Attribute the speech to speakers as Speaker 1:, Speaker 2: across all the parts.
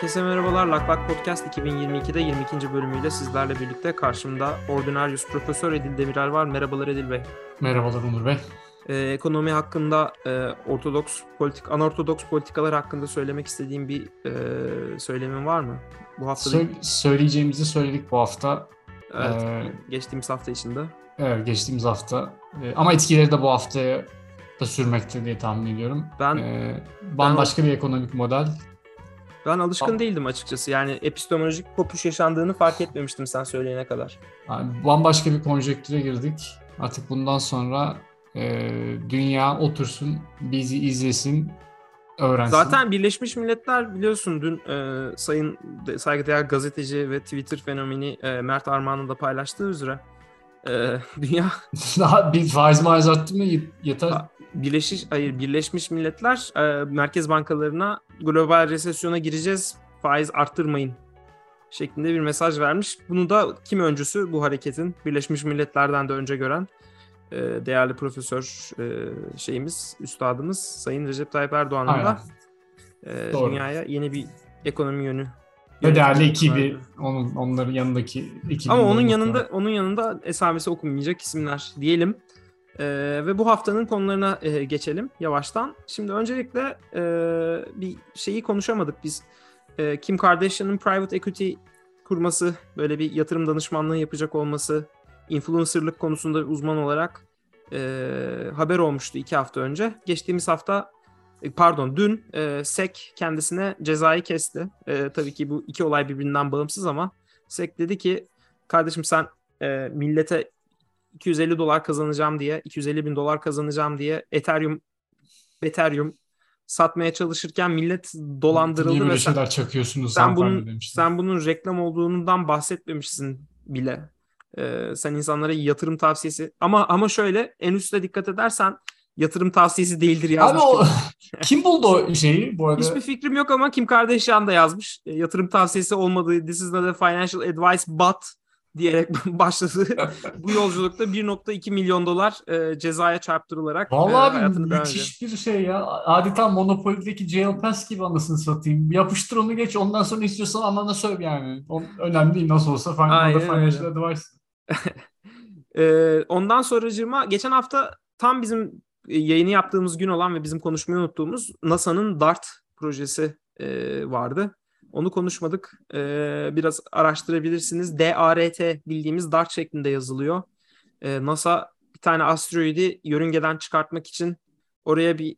Speaker 1: Herkese merhabalar. Laklak Podcast 2022'de 22. bölümüyle sizlerle birlikte karşımda Ordinarius Profesör Edil Demirel var. Merhabalar Edil Bey.
Speaker 2: Merhabalar Onur Bey.
Speaker 1: Ee, ekonomi hakkında e, ortodoks politik, anortodoks politikalar hakkında söylemek istediğim bir e, söylemin var mı?
Speaker 2: Bu hafta Sö- söyleyeceğimizi söyledik bu hafta.
Speaker 1: Evet, ee, geçtiğimiz hafta içinde.
Speaker 2: Evet, geçtiğimiz hafta. Ee, ama etkileri de bu haftaya da sürmekte diye tahmin ediyorum. Ben ee, bambaşka ben, bir ekonomik model
Speaker 1: ben alışkın değildim açıkçası. Yani epistemolojik kopuş yaşandığını fark etmemiştim sen söyleyene kadar.
Speaker 2: Yani bambaşka bir konjektüre girdik. Artık bundan sonra e, dünya otursun, bizi izlesin, öğrensin.
Speaker 1: Zaten Birleşmiş Milletler biliyorsun dün e, sayın saygıdeğer gazeteci ve Twitter fenomeni e, Mert Armağan'ın da paylaştığı üzere e, dünya...
Speaker 2: Daha bir faiz maiz arttı mı yeter.
Speaker 1: Birleşmiş, hayır, Birleşmiş Milletler e, merkez bankalarına global resesyona gireceğiz, faiz arttırmayın şeklinde bir mesaj vermiş. Bunu da kim öncüsü bu hareketin Birleşmiş Milletler'den de önce gören e, değerli profesör e, şeyimiz, üstadımız Sayın Recep Tayyip Erdoğan'ın da e, dünyaya yeni bir ekonomi yönü
Speaker 2: ve değerli ekibi onun onların yanındaki ekibi.
Speaker 1: Ama onun yanında var. onun yanında esamesi okunmayacak isimler diyelim. Ee, ve bu haftanın konularına e, geçelim yavaştan. Şimdi öncelikle e, bir şeyi konuşamadık biz. E, Kim Kardashian'ın private equity kurması, böyle bir yatırım danışmanlığı yapacak olması, influencerlık konusunda uzman olarak e, haber olmuştu iki hafta önce. Geçtiğimiz hafta pardon dün e, SEC kendisine cezayı kesti. E, tabii ki bu iki olay birbirinden bağımsız ama SEC dedi ki kardeşim sen e, millete 250 dolar kazanacağım diye 250 bin dolar kazanacağım diye Ethereum Ethereum satmaya çalışırken millet dolandırıldı
Speaker 2: Niye ve şeyler çakıyorsunuz
Speaker 1: sen bunun sen bunun reklam olduğundan bahsetmemişsin bile. Ee, sen insanlara yatırım tavsiyesi ama ama şöyle en üstte dikkat edersen yatırım tavsiyesi değildir yazmış. Abi o,
Speaker 2: kim buldu o şeyi bu arada?
Speaker 1: Hiçbir fikrim yok ama Kim Kardashian da yazmış. E, yatırım tavsiyesi olmadığı This is not a financial advice but diyerek başladı. bu yolculukta 1.2 milyon dolar e, cezaya çarptırılarak
Speaker 2: Vallahi e, hayatını müthiş bir şey ya. Adeta Monopoly'deki jail pass gibi anasını satayım. Yapıştır onu geç ondan sonra istiyorsan anana söv yani. O, önemli değil nasıl olsa financial, financial advice.
Speaker 1: e, ondan sonracığıma geçen hafta tam bizim e, yayını yaptığımız gün olan ve bizim konuşmayı unuttuğumuz NASA'nın DART projesi e, vardı. Onu konuşmadık. Ee, biraz araştırabilirsiniz. DART bildiğimiz DART şeklinde yazılıyor. Ee, NASA bir tane asteroidi yörüngeden çıkartmak için oraya bir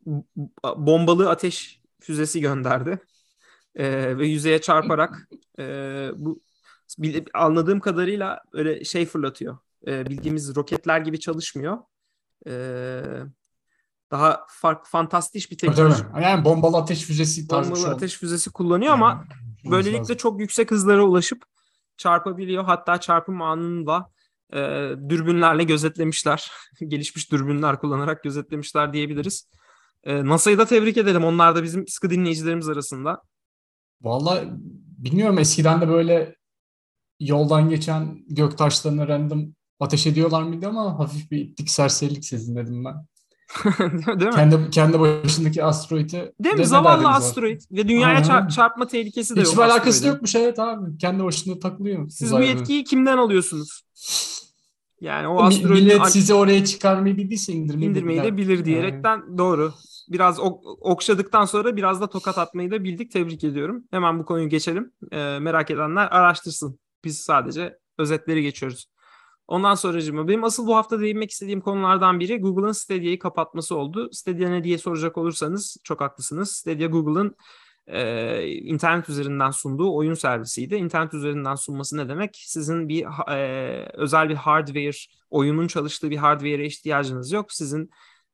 Speaker 1: bombalı ateş füzesi gönderdi. Ee, ve yüzeye çarparak e, bu anladığım kadarıyla öyle şey fırlatıyor. Ee, bildiğimiz roketler gibi çalışmıyor. Ee, daha fark fantastik bir teknoloji.
Speaker 2: Yani bombalı ateş füzesi
Speaker 1: tarzı Bombalı şey ateş füzesi kullanıyor yani, ama böylelikle lazım. çok yüksek hızlara ulaşıp çarpabiliyor. Hatta çarpım anında e, dürbünlerle gözetlemişler. Gelişmiş dürbünler kullanarak gözetlemişler diyebiliriz. E, NASA'yı da tebrik edelim. Onlar da bizim sıkı dinleyicilerimiz arasında.
Speaker 2: Vallahi bilmiyorum eskiden de böyle yoldan geçen gök taşlarına random ateş ediyorlar mıydı ama hafif bir itlik serserilik sezinledim ben. Değil mi? Kendi, kendi başındaki asteroidi.
Speaker 1: Değil mi? Zavallı asteroid. Ve dünyaya çarp, çarpma tehlikesi de
Speaker 2: Hiçbir yok. Hiçbir alakası yokmuş evet abi. Kendi başında takılıyor.
Speaker 1: Siz bu yetkiyi kimden alıyorsunuz? Yani o
Speaker 2: asteroid millet sizi oraya çıkarmayı bildiyse indirmeyi,
Speaker 1: indirmeyi de bilir diyerekten yani. doğru. Biraz ok, okşadıktan sonra biraz da tokat atmayı da bildik. Tebrik ediyorum. Hemen bu konuyu geçelim. Ee, merak edenler araştırsın. Biz sadece özetleri geçiyoruz. Ondan sonra benim asıl bu hafta değinmek istediğim konulardan biri Google'ın Stadia'yı kapatması oldu. Stadia ne diye soracak olursanız çok haklısınız. Stadia Google'ın e, internet üzerinden sunduğu oyun servisiydi. İnternet üzerinden sunması ne demek? Sizin bir e, özel bir hardware, oyunun çalıştığı bir hardware'e ihtiyacınız yok. Sizin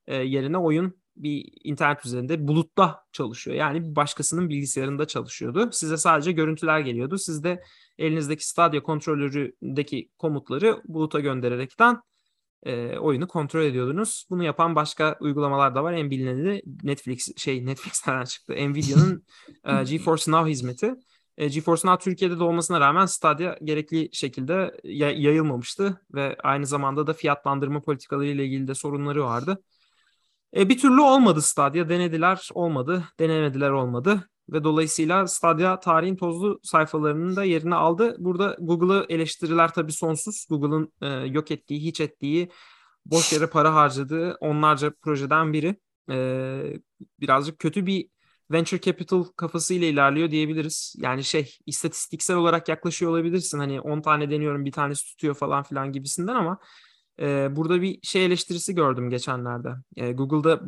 Speaker 1: e, yerine oyun bir internet üzerinde bulutta çalışıyor. Yani bir başkasının bilgisayarında çalışıyordu. Size sadece görüntüler geliyordu. Siz de elinizdeki Stadia kontrolöründeki komutları buluta göndererekten e, oyunu kontrol ediyordunuz. Bunu yapan başka uygulamalar da var. En bilineni Netflix şey Netflix'ten çıktı. Nvidia'nın e, GeForce Now hizmeti. E, GeForce Now Türkiye'de de olmasına rağmen Stadia gerekli şekilde yayılmamıştı ve aynı zamanda da fiyatlandırma politikaları ile ilgili de sorunları vardı. E, bir türlü olmadı Stadia. Denediler olmadı. Denemediler olmadı. ve dolayısıyla Stadia tarihin tozlu sayfalarının da yerini aldı. Burada Google'ı eleştiriler tabii sonsuz. Google'ın e, yok ettiği, hiç ettiği, boş yere para harcadığı onlarca projeden biri. E, birazcık kötü bir venture capital kafasıyla ilerliyor diyebiliriz. Yani şey istatistiksel olarak yaklaşıyor olabilirsin. Hani 10 tane deniyorum bir tanesi tutuyor falan filan gibisinden ama e, burada bir şey eleştirisi gördüm geçenlerde. E, Google'da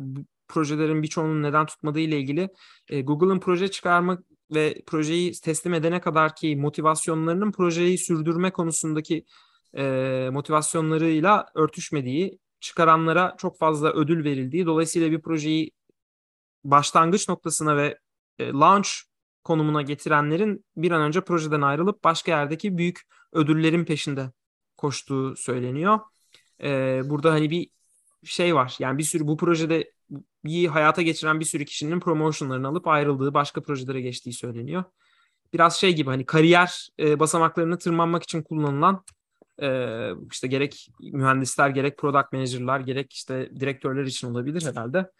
Speaker 1: projelerin birçoğunun neden tutmadığı ile ilgili e, Google'ın proje çıkarmak ve projeyi teslim edene kadar ki motivasyonlarının projeyi sürdürme konusundaki e, motivasyonlarıyla örtüşmediği, çıkaranlara çok fazla ödül verildiği, dolayısıyla bir projeyi başlangıç noktasına ve e, launch konumuna getirenlerin bir an önce projeden ayrılıp başka yerdeki büyük ödüllerin peşinde koştuğu söyleniyor. E, burada hani bir şey var. Yani bir sürü bu projede bir hayata geçiren bir sürü kişinin promotionlarını alıp ayrıldığı, başka projelere geçtiği söyleniyor. Biraz şey gibi hani kariyer e, basamaklarını tırmanmak için kullanılan e, işte gerek mühendisler, gerek product manager'lar, gerek işte direktörler için olabilir herhalde.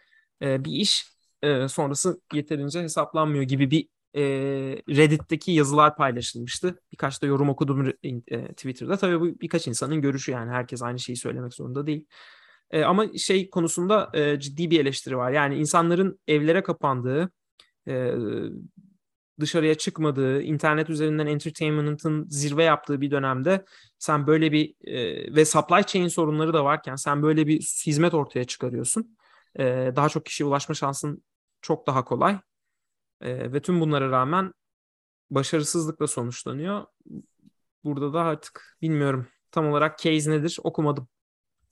Speaker 1: E, bir iş e, sonrası yeterince hesaplanmıyor gibi bir e, Reddit'teki yazılar paylaşılmıştı. Birkaç da yorum okudum e, Twitter'da. Tabii bu birkaç insanın görüşü yani herkes aynı şeyi söylemek zorunda değil. E, ama şey konusunda e, ciddi bir eleştiri var. Yani insanların evlere kapandığı, e, dışarıya çıkmadığı, internet üzerinden entertainment'ın zirve yaptığı bir dönemde sen böyle bir e, ve supply chain sorunları da varken sen böyle bir hizmet ortaya çıkarıyorsun. E, daha çok kişiye ulaşma şansın çok daha kolay. E, ve tüm bunlara rağmen başarısızlıkla sonuçlanıyor. Burada da artık bilmiyorum tam olarak case nedir okumadım.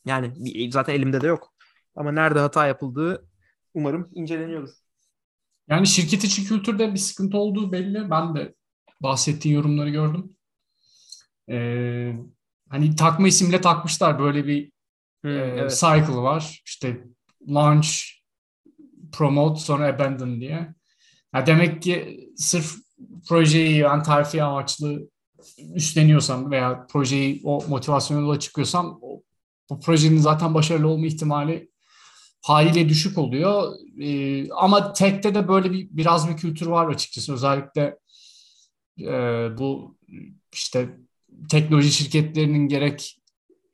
Speaker 1: Yani zaten elimde de yok. Ama nerede hata yapıldığı umarım inceleniyordur.
Speaker 2: Yani şirket içi kültürde bir sıkıntı olduğu belli. Ben de bahsettiğin yorumları gördüm. Ee, hani takma isimle takmışlar böyle bir hmm, e, evet. cycle var. İşte launch, promote sonra abandon diye. Yani demek ki sırf projeyi yani terfi amaçlı üstleniyorsan veya projeyi o motivasyonla yola çıkıyorsan o, bu projenin zaten başarılı olma ihtimali haliyle düşük oluyor. Ee, ama tekte de böyle bir biraz bir kültür var açıkçası. Özellikle e, bu işte teknoloji şirketlerinin gerek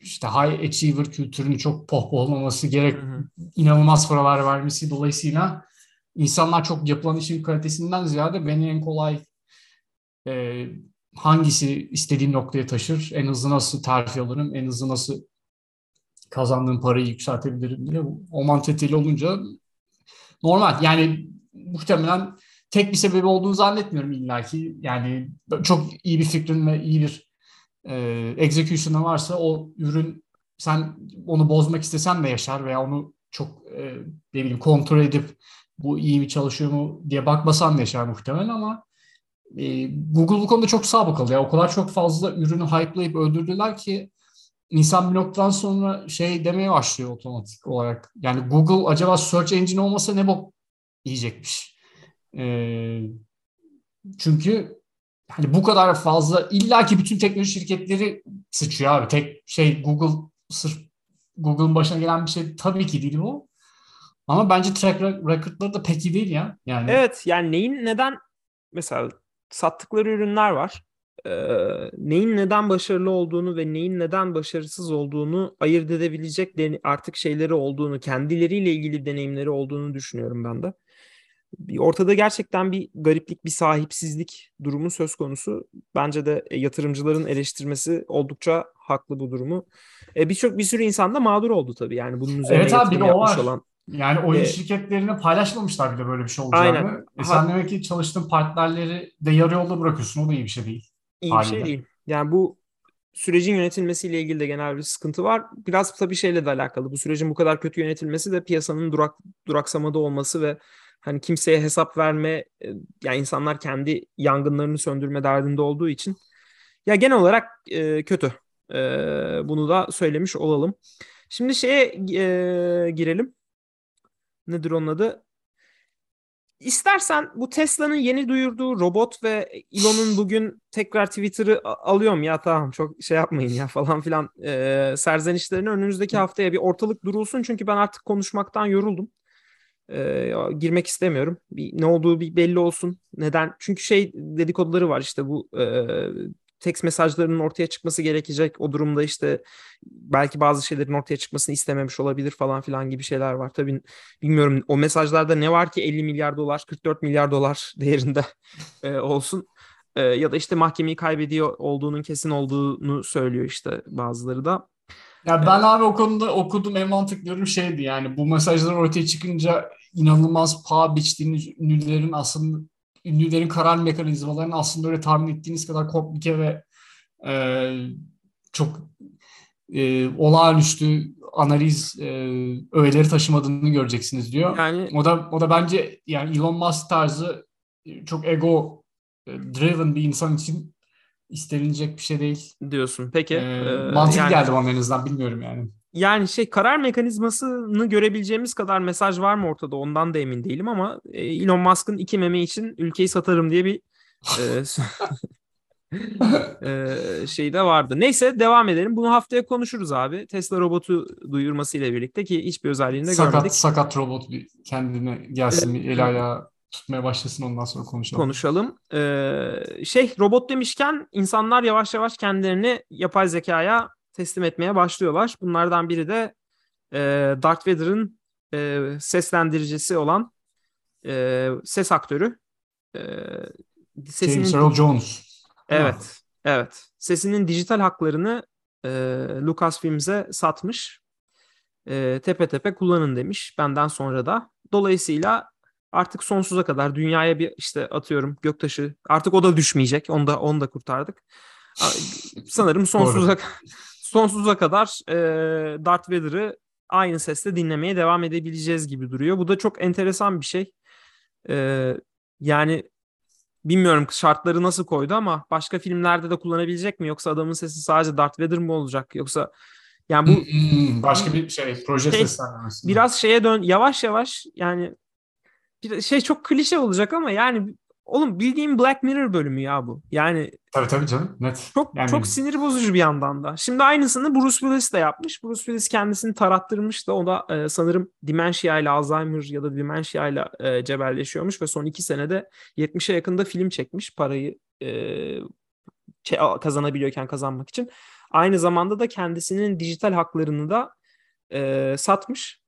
Speaker 2: işte high achiever kültürünü çok pohpohlaması gerek hı hı. inanılmaz paralar vermesi dolayısıyla insanlar çok yapılan işin kalitesinden ziyade beni en kolay e, hangisi istediğim noktaya taşır, en hızlı nasıl terfi alırım, en hızlı nasıl kazandığım parayı yükseltebilirim diye o mantetiyle olunca normal. Yani muhtemelen tek bir sebebi olduğunu zannetmiyorum illaki. Yani çok iyi bir fikrin ve iyi bir e, execution'ı varsa o ürün sen onu bozmak istesen de yaşar veya onu çok e, ne bileyim kontrol edip bu iyi mi çalışıyor mu diye bakmasan da yaşar muhtemelen ama e, Google bu konuda çok sabıkalı ya. O kadar çok fazla ürünü hype'layıp öldürdüler ki insan bir noktadan sonra şey demeye başlıyor otomatik olarak. Yani Google acaba search engine olmasa ne bok yiyecekmiş. E, çünkü hani bu kadar fazla illaki bütün teknoloji şirketleri sıçıyor abi. Tek şey Google sırf Google'ın başına gelen bir şey tabii ki değil bu. Ama bence track record'ları da pek iyi değil ya. Yani.
Speaker 1: Evet yani neyin neden mesela sattıkları ürünler var. Ee, neyin neden başarılı olduğunu ve neyin neden başarısız olduğunu ayırt edebilecek artık şeyleri olduğunu, kendileriyle ilgili deneyimleri olduğunu düşünüyorum ben de ortada gerçekten bir gariplik, bir sahipsizlik durumu söz konusu. Bence de e, yatırımcıların eleştirmesi oldukça haklı bu durumu. E, Birçok bir sürü insan da mağdur oldu tabii. Yani bunun üzerine evet, abi, yapmış var. olan.
Speaker 2: Yani oyun ee, şirketlerine paylaşmamışlar bile böyle bir şey olacağını. Aynen. E sen ha, demek ki çalıştığın partnerleri de yarı yolda bırakıyorsun. O da iyi bir şey değil.
Speaker 1: İyi haliyle. bir şey değil. Yani bu sürecin yönetilmesiyle ilgili de genel bir sıkıntı var. Biraz tabii şeyle de alakalı. Bu sürecin bu kadar kötü yönetilmesi de piyasanın durak duraksamada olması ve hani kimseye hesap verme e, yani insanlar kendi yangınlarını söndürme derdinde olduğu için ya genel olarak e, kötü. E, bunu da söylemiş olalım. Şimdi şeye e, girelim. Nedir onun adı? İstersen bu Tesla'nın yeni duyurduğu robot ve Elon'un bugün tekrar Twitter'ı alıyorum ya tamam çok şey yapmayın ya falan filan e, serzenişlerini önümüzdeki haftaya bir ortalık durulsun çünkü ben artık konuşmaktan yoruldum. e, girmek istemiyorum. Bir, ne olduğu bir belli olsun. Neden? Çünkü şey dedikoduları var işte bu e, text mesajlarının ortaya çıkması gerekecek. O durumda işte belki bazı şeylerin ortaya çıkmasını istememiş olabilir falan filan gibi şeyler var. Tabii bilmiyorum o mesajlarda ne var ki 50 milyar dolar, 44 milyar dolar değerinde e, olsun. E, ya da işte mahkemeyi kaybediyor olduğunun kesin olduğunu söylüyor işte bazıları da.
Speaker 2: Ya ben abi o konuda okudum en mantıklı şeydi yani bu mesajlar ortaya çıkınca inanılmaz paha biçtiğiniz ünlülerin aslında ünlülerin karar mekanizmalarının aslında öyle tahmin ettiğiniz kadar komplike ve e, çok e, olağanüstü analiz e, öğeleri taşımadığını göreceksiniz diyor. Yani o da o da bence yani Elon Musk tarzı çok ego driven bir insan için istenilecek bir şey değil.
Speaker 1: Diyorsun. Peki.
Speaker 2: Ee, mantıklı yani, geldi bana en azından bilmiyorum yani.
Speaker 1: Yani şey karar mekanizmasını görebileceğimiz kadar mesaj var mı ortada ondan da emin değilim ama e, Elon Musk'ın iki meme için ülkeyi satarım diye bir e, e, şey de vardı. Neyse devam edelim. Bunu haftaya konuşuruz abi. Tesla robotu duyurmasıyla birlikte ki hiçbir özelliğini de
Speaker 2: sakat,
Speaker 1: görmedik.
Speaker 2: Sakat robot bir kendine gelsin evet. el ayağı tutmaya başlasın ondan sonra konuşalım.
Speaker 1: Konuşalım. Ee, şey robot demişken insanlar yavaş yavaş kendilerini yapay zekaya teslim etmeye başlıyorlar. Bunlardan biri de e, Darth Vader'ın e, seslendiricisi olan e, ses aktörü.
Speaker 2: E, sesinin, James Earl Jones.
Speaker 1: Evet. Evet. Sesinin dijital haklarını e, Lucasfilms'e satmış. E, tepe tepe kullanın demiş benden sonra da. Dolayısıyla artık sonsuza kadar dünyaya bir işte atıyorum göktaşı artık o da düşmeyecek. Onu da onu da kurtardık. Sanırım sonsuza sonsuza kadar e, Darth Vader'ı aynı sesle dinlemeye devam edebileceğiz gibi duruyor. Bu da çok enteresan bir şey. E, yani bilmiyorum şartları nasıl koydu ama başka filmlerde de kullanabilecek mi? Yoksa adamın sesi sadece Darth Vader mı olacak? Yoksa yani bu
Speaker 2: hmm, hmm, başka bir şey proje şey, seslendirmesi.
Speaker 1: Biraz şeye dön yavaş yavaş yani şey çok klişe olacak ama yani Oğlum bildiğim Black Mirror bölümü ya bu. Yani
Speaker 2: Tabii tabii canım. Net.
Speaker 1: Çok yani... çok sinir bozucu bir yandan da. Şimdi aynısını Bruce Willis de yapmış. Bruce Willis kendisini tarattırmış da o da e, sanırım dementia ile Alzheimer ya da dementia ile e, cebelleşiyormuş ve son iki senede 70'e yakında film çekmiş parayı e, kazanabiliyorken kazanmak için. Aynı zamanda da kendisinin dijital haklarını da e, satmış.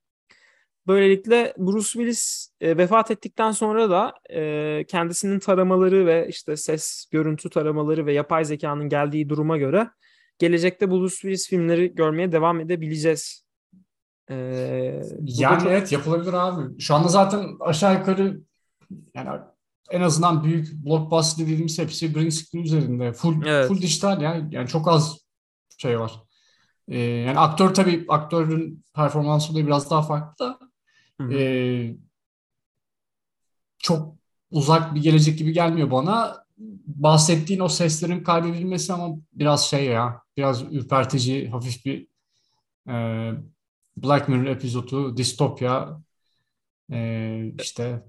Speaker 1: Böylelikle Bruce Willis e, vefat ettikten sonra da e, kendisinin taramaları ve işte ses, görüntü taramaları ve yapay zekanın geldiği duruma göre gelecekte Bruce Willis filmleri görmeye devam edebileceğiz.
Speaker 2: E, yani çok... evet yapılabilir abi. Şu anda zaten aşağı yukarı yani en azından büyük blockbuster dediğimiz hepsi green screen üzerinde. Full, evet. full dijital yani, yani çok az şey var. Ee, yani aktör tabii aktörün performansı da biraz daha farklı da ee, çok uzak bir gelecek gibi gelmiyor bana. Bahsettiğin o seslerin kaydedilmesi ama biraz şey ya, biraz ürpertici, hafif bir e, Black Mirror epizodu, distopya. E, işte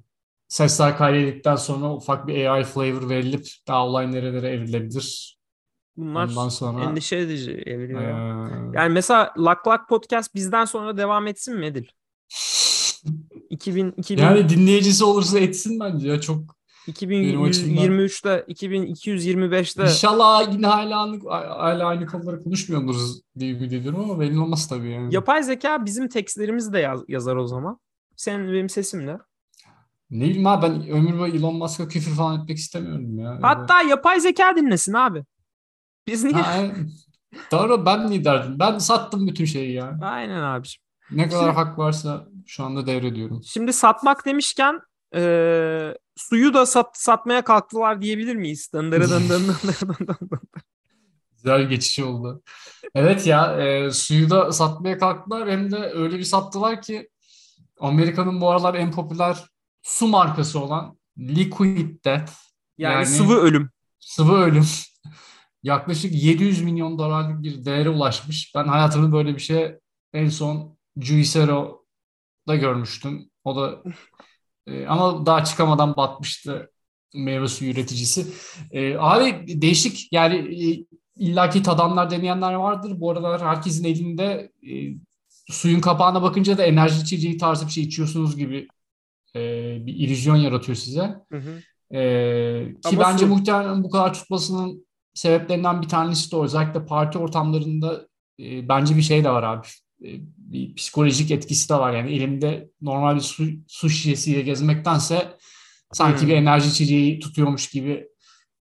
Speaker 2: sesler kaydedildikten sonra ufak bir AI flavor verilip daha olay nerelere evrilebilir.
Speaker 1: Bunlar Ondan sonra, endişe edici evriyor. Ee... Yani mesela Lak Lak Podcast bizden sonra devam etsin mi Edil? 2000, 2000
Speaker 2: yani dinleyicisi olursa etsin bence ya çok
Speaker 1: 2023'te 2225'te
Speaker 2: İnşallah yine hala aynı, hala aynı konuları konuşmuyoruz diye ümit ediyorum ama belli olmaz tabii yani.
Speaker 1: Yapay zeka bizim tekstlerimizi de yaz, yazar o zaman. Sen benim sesimle.
Speaker 2: Ne bileyim abi ben ömür boyu Elon Musk'a küfür falan etmek istemiyorum ya.
Speaker 1: Hatta Öyle. yapay zeka dinlesin abi. Biz niye? Ha,
Speaker 2: Doğru ben niye derdim? Ben sattım bütün şeyi ya.
Speaker 1: Aynen abiciğim.
Speaker 2: Ne kadar Şimdi, hak varsa şu anda devrediyorum.
Speaker 1: Şimdi satmak demişken e, suyu da sat, satmaya kalktılar diyebilir miyiz?
Speaker 2: Güzel geçiş oldu. Evet ya e, suyu da satmaya kalktılar hem de öyle bir sattılar ki Amerika'nın bu aralar en popüler su markası olan Liquid Death.
Speaker 1: Yani, yani sıvı ölüm.
Speaker 2: Sıvı ölüm. Yaklaşık 700 milyon dolarlık bir değere ulaşmış. Ben hayatımda böyle bir şey en son Juicero'da görmüştüm. O da e, ama daha çıkamadan batmıştı meyve suyu üreticisi. E, abi değişik yani e, illaki tadanlar deneyenler vardır. Bu aralar herkesin elinde e, suyun kapağına bakınca da enerji içeceği tarzı bir şey içiyorsunuz gibi e, bir illüzyon yaratıyor size.
Speaker 1: Hı hı.
Speaker 2: E, ki
Speaker 1: Ama
Speaker 2: bence
Speaker 1: su-
Speaker 2: muhtemelen bu kadar tutmasının sebeplerinden bir tanesi de o. Özellikle parti ortamlarında e, bence bir şey de var abi. E, bir psikolojik etkisi de var. Yani elimde normal bir su, su şişesiyle gezmektense sanki
Speaker 1: Hmm.
Speaker 2: bir enerji içeceği tutuyormuş gibi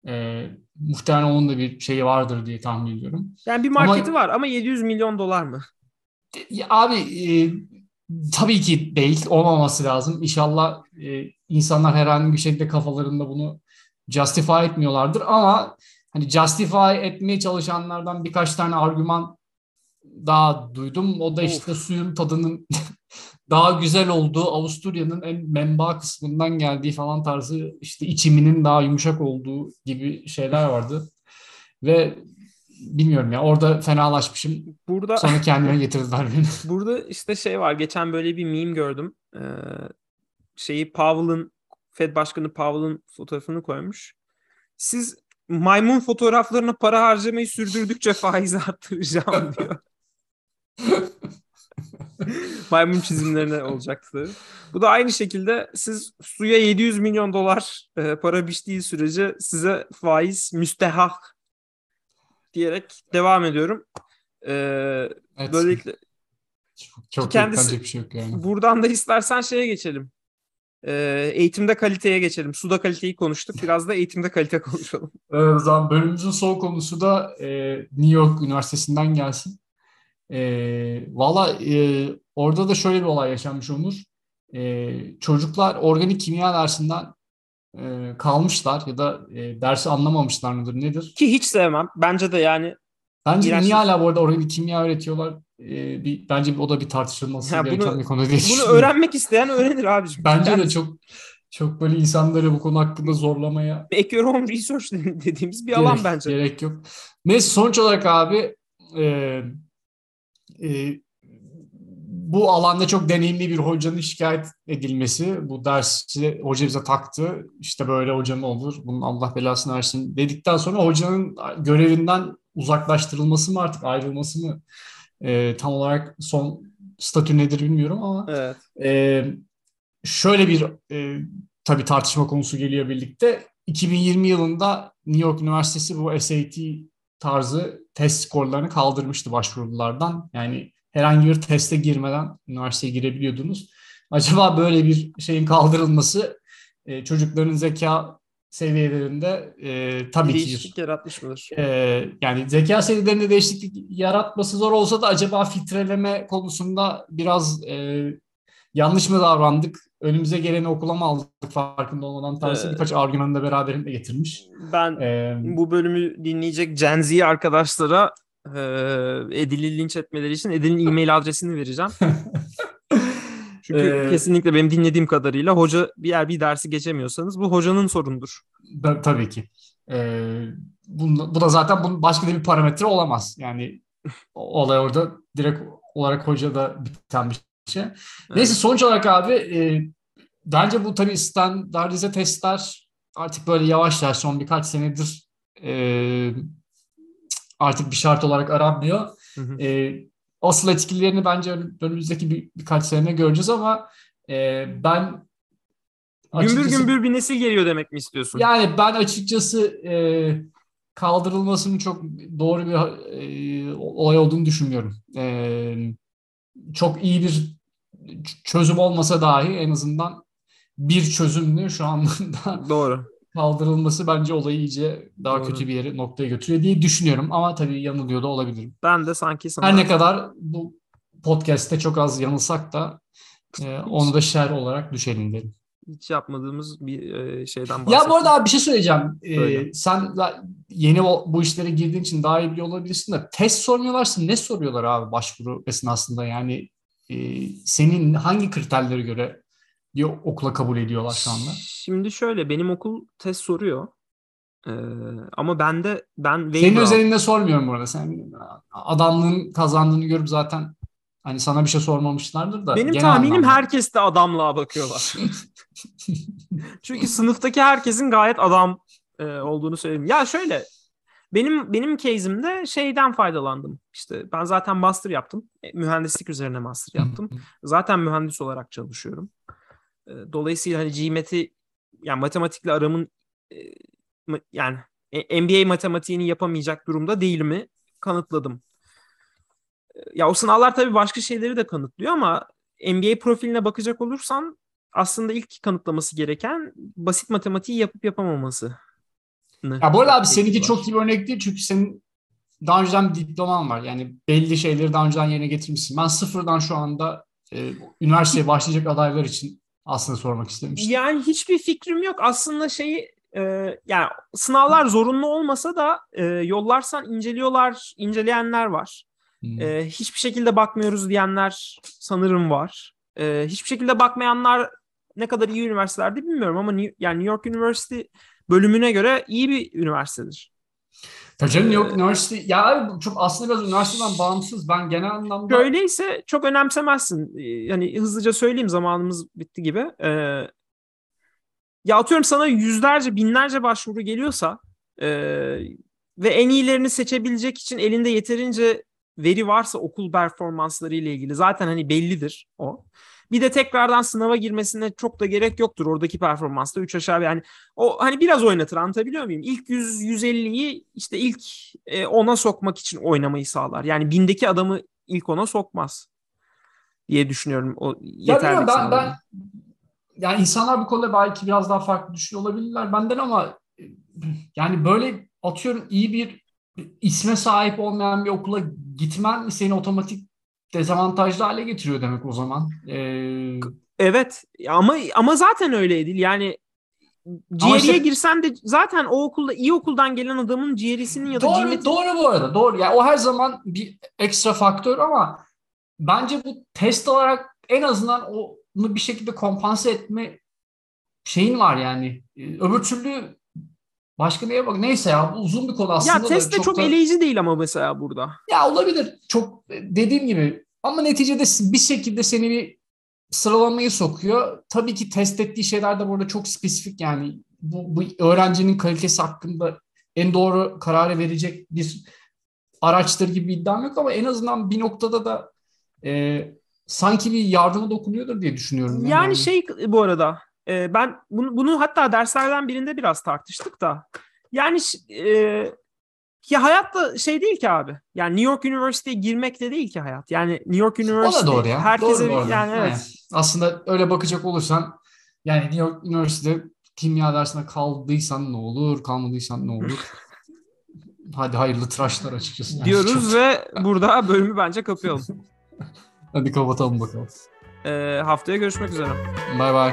Speaker 2: e, muhtemelen onun da bir şeyi vardır diye tahmin ediyorum.
Speaker 1: Yani bir marketi var ama 700 milyon dolar mı?
Speaker 2: Ya abi e, tabii ki değil olmaması lazım. İnşallah e, insanlar herhangi bir şekilde kafalarında bunu justify etmiyorlardır ama hani justify etmeye çalışanlardan birkaç tane argüman daha duydum. O da işte suyun tadının daha güzel olduğu, Avusturya'nın en menba kısmından geldiği falan tarzı işte içiminin daha yumuşak olduğu gibi şeyler vardı. Ve bilmiyorum ya orada fenalaşmışım.
Speaker 1: Burada
Speaker 2: Sonra kendime getirdiler beni.
Speaker 1: burada işte şey var. Geçen böyle bir meme gördüm. Ee, şeyi Powell'ın Fed Başkanı Powell'ın fotoğrafını koymuş. Siz maymun fotoğraflarına para harcamayı sürdürdükçe faizi arttıracağım diyor. maymun çizimlerine olacaktı. Bu da aynı şekilde siz suya 700 milyon dolar e, para biçtiği sürece size faiz müstehak diyerek devam ediyorum. Ee,
Speaker 2: Evet.
Speaker 1: böylelikle
Speaker 2: Çok, çok
Speaker 1: Kendisi-
Speaker 2: bir şey yok yani.
Speaker 1: buradan da istersen şeye geçelim. Ee, eğitimde kaliteye geçelim. Suda kaliteyi konuştuk. Biraz da eğitimde kalite konuşalım.
Speaker 2: Evet, o zaman bölümümüzün son konusu da e, New York Üniversitesi'nden gelsin. E, Valla e, orada da şöyle bir olay yaşanmış Onur. E, çocuklar organik kimya dersinden e, kalmışlar ya da e, dersi anlamamışlar mıdır nedir?
Speaker 1: Ki hiç sevmem. Bence de yani
Speaker 2: Bence
Speaker 1: İğrenç
Speaker 2: niye hala bu arada organik kimya öğretiyorlar? E, bir, bence o da bir tartışılması
Speaker 1: Ya bunu-
Speaker 2: gereken bir konu diye
Speaker 1: bunu öğrenmek isteyen öğrenir abicim.
Speaker 2: Bence
Speaker 1: Yani
Speaker 2: de çok çok böyle insanları bu konu hakkında zorlamaya
Speaker 1: own research dediğimiz bir alan
Speaker 2: Gerek-
Speaker 1: bence.
Speaker 2: Gerek yok. Neyse sonuç olarak abi e, e, bu alanda çok deneyimli bir hocanın şikayet edilmesi, bu dersi hoca bize taktı, işte böyle hoca mı olur, bunun Allah belasını versin dedikten sonra hocanın görevinden uzaklaştırılması mı artık ayrılması mı e, tam olarak son statü nedir bilmiyorum ama
Speaker 1: Evet.
Speaker 2: ee, şöyle bir e, tabii tartışma konusu geliyor birlikte. 2020 yılında New York Üniversitesi bu SAT tarzı test skorlarını kaldırmıştı başvurulardan. Yani herhangi bir teste girmeden üniversiteye girebiliyordunuz. Acaba böyle bir şeyin kaldırılması e, çocukların zeka seviyelerinde e, tabii
Speaker 1: Bir
Speaker 2: ki
Speaker 1: değişiklik yaratmış mıdır?
Speaker 2: ee, yani zeka seviyelerinde değişiklik yaratması zor olsa da acaba filtreleme konusunda biraz e, yanlış mı davrandık? Önümüze geleni okula mı aldık farkında olmadan tarzı
Speaker 1: Ee,
Speaker 2: birkaç argümanı da beraberinde getirmiş.
Speaker 1: Ben
Speaker 2: Ee,
Speaker 1: bu bölümü dinleyecek Gen Z arkadaşlara e, Edil'i linç etmeleri için Edil'in e-mail adresini vereceğim. Çünkü
Speaker 2: Ee,
Speaker 1: kesinlikle benim dinlediğim kadarıyla hoca bir yer bir dersi geçemiyorsanız bu hocanın sorunudur.
Speaker 2: da- tabii ki. Ee, bu, bu da zaten bunun başka da bir parametre olamaz. Yani olay orada direkt olarak hocada biten bir şey. Neyse sonuç olarak abi e, bence bu tabii standartize testler artık böyle yavaş yavaş son birkaç senedir e, artık bir şart olarak aranmıyor.
Speaker 1: Hı hı.
Speaker 2: E, asıl etkilerini bence ön- önümüzdeki bir, birkaç sene göreceğiz ama e, ben
Speaker 1: Gümbür
Speaker 2: açıkçası-
Speaker 1: gümbür bir nesil geliyor demek mi istiyorsun?
Speaker 2: yani ben açıkçası e, kaldırılmasının çok doğru bir e, olay olduğunu düşünmüyorum. E, çok iyi bir çözüm olmasa dahi en azından bir çözümlü şu anda
Speaker 1: Doğru.
Speaker 2: kaldırılması bence olayı iyice daha
Speaker 1: Doğru.
Speaker 2: kötü bir yere noktaya götürüyor diye düşünüyorum. Ama tabii yanılıyor da olabilirim.
Speaker 1: Ben de sanki sana
Speaker 2: Her ne kadar bu podcast'te çok az yanılsak da e, onu da şer olarak düşelim derim.
Speaker 1: hiç yapmadığımız bir e, şeyden
Speaker 2: Ya
Speaker 1: bahsettim.
Speaker 2: bu arada abi bir şey söyleyeceğim. Ee, sen yeni bu işlere girdiğin için daha iyi biliyor olabilirsin de test sormuyorlarsa ne soruyorlar abi başvuru esnasında? Yani e, senin hangi kriterlere göre bir okula kabul ediyorlar şu anda?
Speaker 1: Şimdi şöyle benim okul test soruyor. Ee, ama ben de ben
Speaker 2: Senin
Speaker 1: aldım.
Speaker 2: özelinde sormuyorum burada. Sen adamlığın kazandığını görüp zaten hani sana bir şey sormamışlardır da.
Speaker 1: Benim tahminim
Speaker 2: anlamda.
Speaker 1: herkes de adamlığa bakıyorlar. Çünkü sınıftaki herkesin gayet adam e, olduğunu söyleyeyim. Ya şöyle benim benim case'imde şeyden faydalandım. İşte ben zaten master yaptım. E, mühendislik üzerine master yaptım. Zaten mühendis olarak çalışıyorum. dolayısıyla hani GMAT'i yani matematikle aramın yani NBA matematiğini yapamayacak durumda değil mi? Kanıtladım. Ya o sınavlar tabii başka şeyleri de kanıtlıyor ama NBA profiline bakacak olursan aslında ilk kanıtlaması gereken basit matematiği yapıp yapamaması.
Speaker 2: Ya bu arada abi seninki çok iyi bir örnek değil çünkü senin daha önceden bir diploman var. Yani belli şeyleri daha önceden yerine getirmişsin. Ben sıfırdan şu anda e, üniversiteye başlayacak adaylar için aslında sormak istemiştim.
Speaker 1: Yani hiçbir fikrim yok. Aslında şeyi e, yani sınavlar zorunlu olmasa da e, yollarsan inceliyorlar, inceleyenler var. Hmm. E, hiçbir şekilde bakmıyoruz diyenler sanırım var. E, hiçbir şekilde bakmayanlar ne kadar iyi üniversitelerde bilmiyorum ama New, yani New York University bölümüne göre iyi bir üniversitedir.
Speaker 2: Tabii canım New York Üniversitesi ya çok aslında biraz üniversiteden bağımsız. Ben genel anlamda...
Speaker 1: Öyleyse çok önemsemezsin. Yani hızlıca söyleyeyim zamanımız bitti gibi. Ee, ya atıyorum sana yüzlerce, binlerce başvuru geliyorsa e, ve en iyilerini seçebilecek için elinde yeterince veri varsa okul performansları ile ilgili zaten hani bellidir o. Bir de tekrardan sınava girmesine çok da gerek yoktur oradaki performansta 3 aşağı yani o hani biraz oynatır anlatabiliyor muyum? İlk 100 150'yi işte ilk e, ona sokmak için oynamayı sağlar. Yani bindeki adamı ilk ona sokmaz diye düşünüyorum. O yeterli.
Speaker 2: Ya ben, ben yani insanlar bu konuda belki biraz daha farklı düşünüyor olabilirler benden ama yani böyle atıyorum iyi bir isme sahip olmayan bir okula gitmen seni otomatik dezavantajlı hale getiriyor demek o zaman. Ee...
Speaker 1: Evet ama ama zaten öyle değil. Yani ciğeriye işte, girsen de zaten o okulda iyi okuldan gelen adamın ciğerisinin ya da
Speaker 2: doğru,
Speaker 1: ciğerisi...
Speaker 2: Doğru bu arada doğru. Yani o her zaman bir ekstra faktör ama bence bu test olarak en azından onu bir şekilde kompanse etme şeyin var yani. Ee, öbür türlü Başka neye bak? Neyse ya uzun bir konu aslında.
Speaker 1: Ya test de çok, çok da... eleyici değil ama mesela burada.
Speaker 2: Ya olabilir. Çok dediğim gibi ama neticede bir şekilde seni bir sıralamayı sokuyor. Tabii ki test ettiği şeyler de burada çok spesifik yani. Bu, bu öğrencinin kalitesi hakkında en doğru kararı verecek bir araçtır gibi bir iddiam yok ama en azından bir noktada da e, sanki bir yardıma dokunuyordur diye düşünüyorum.
Speaker 1: Yani, yani. şey bu arada e, ben bunu, bunu hatta derslerden birinde biraz tartıştık da. Yani e, ya hayat da şey değil ki abi. Yani New York University'ye girmek de değil ki hayat. Yani New York University o da doğru ya. herkese doğru, doğru. yani evet. Yani,
Speaker 2: aslında öyle bakacak olursan yani New York University'de kimya dersine kaldıysan ne olur, kalmadıysan ne olur? Hadi hayırlı tıraşlar açıkçası.
Speaker 1: Diyoruz ve burada bölümü bence kapayalım.
Speaker 2: Hadi kapatalım bakalım.
Speaker 1: Ee, haftaya görüşmek üzere.
Speaker 2: Bay bay.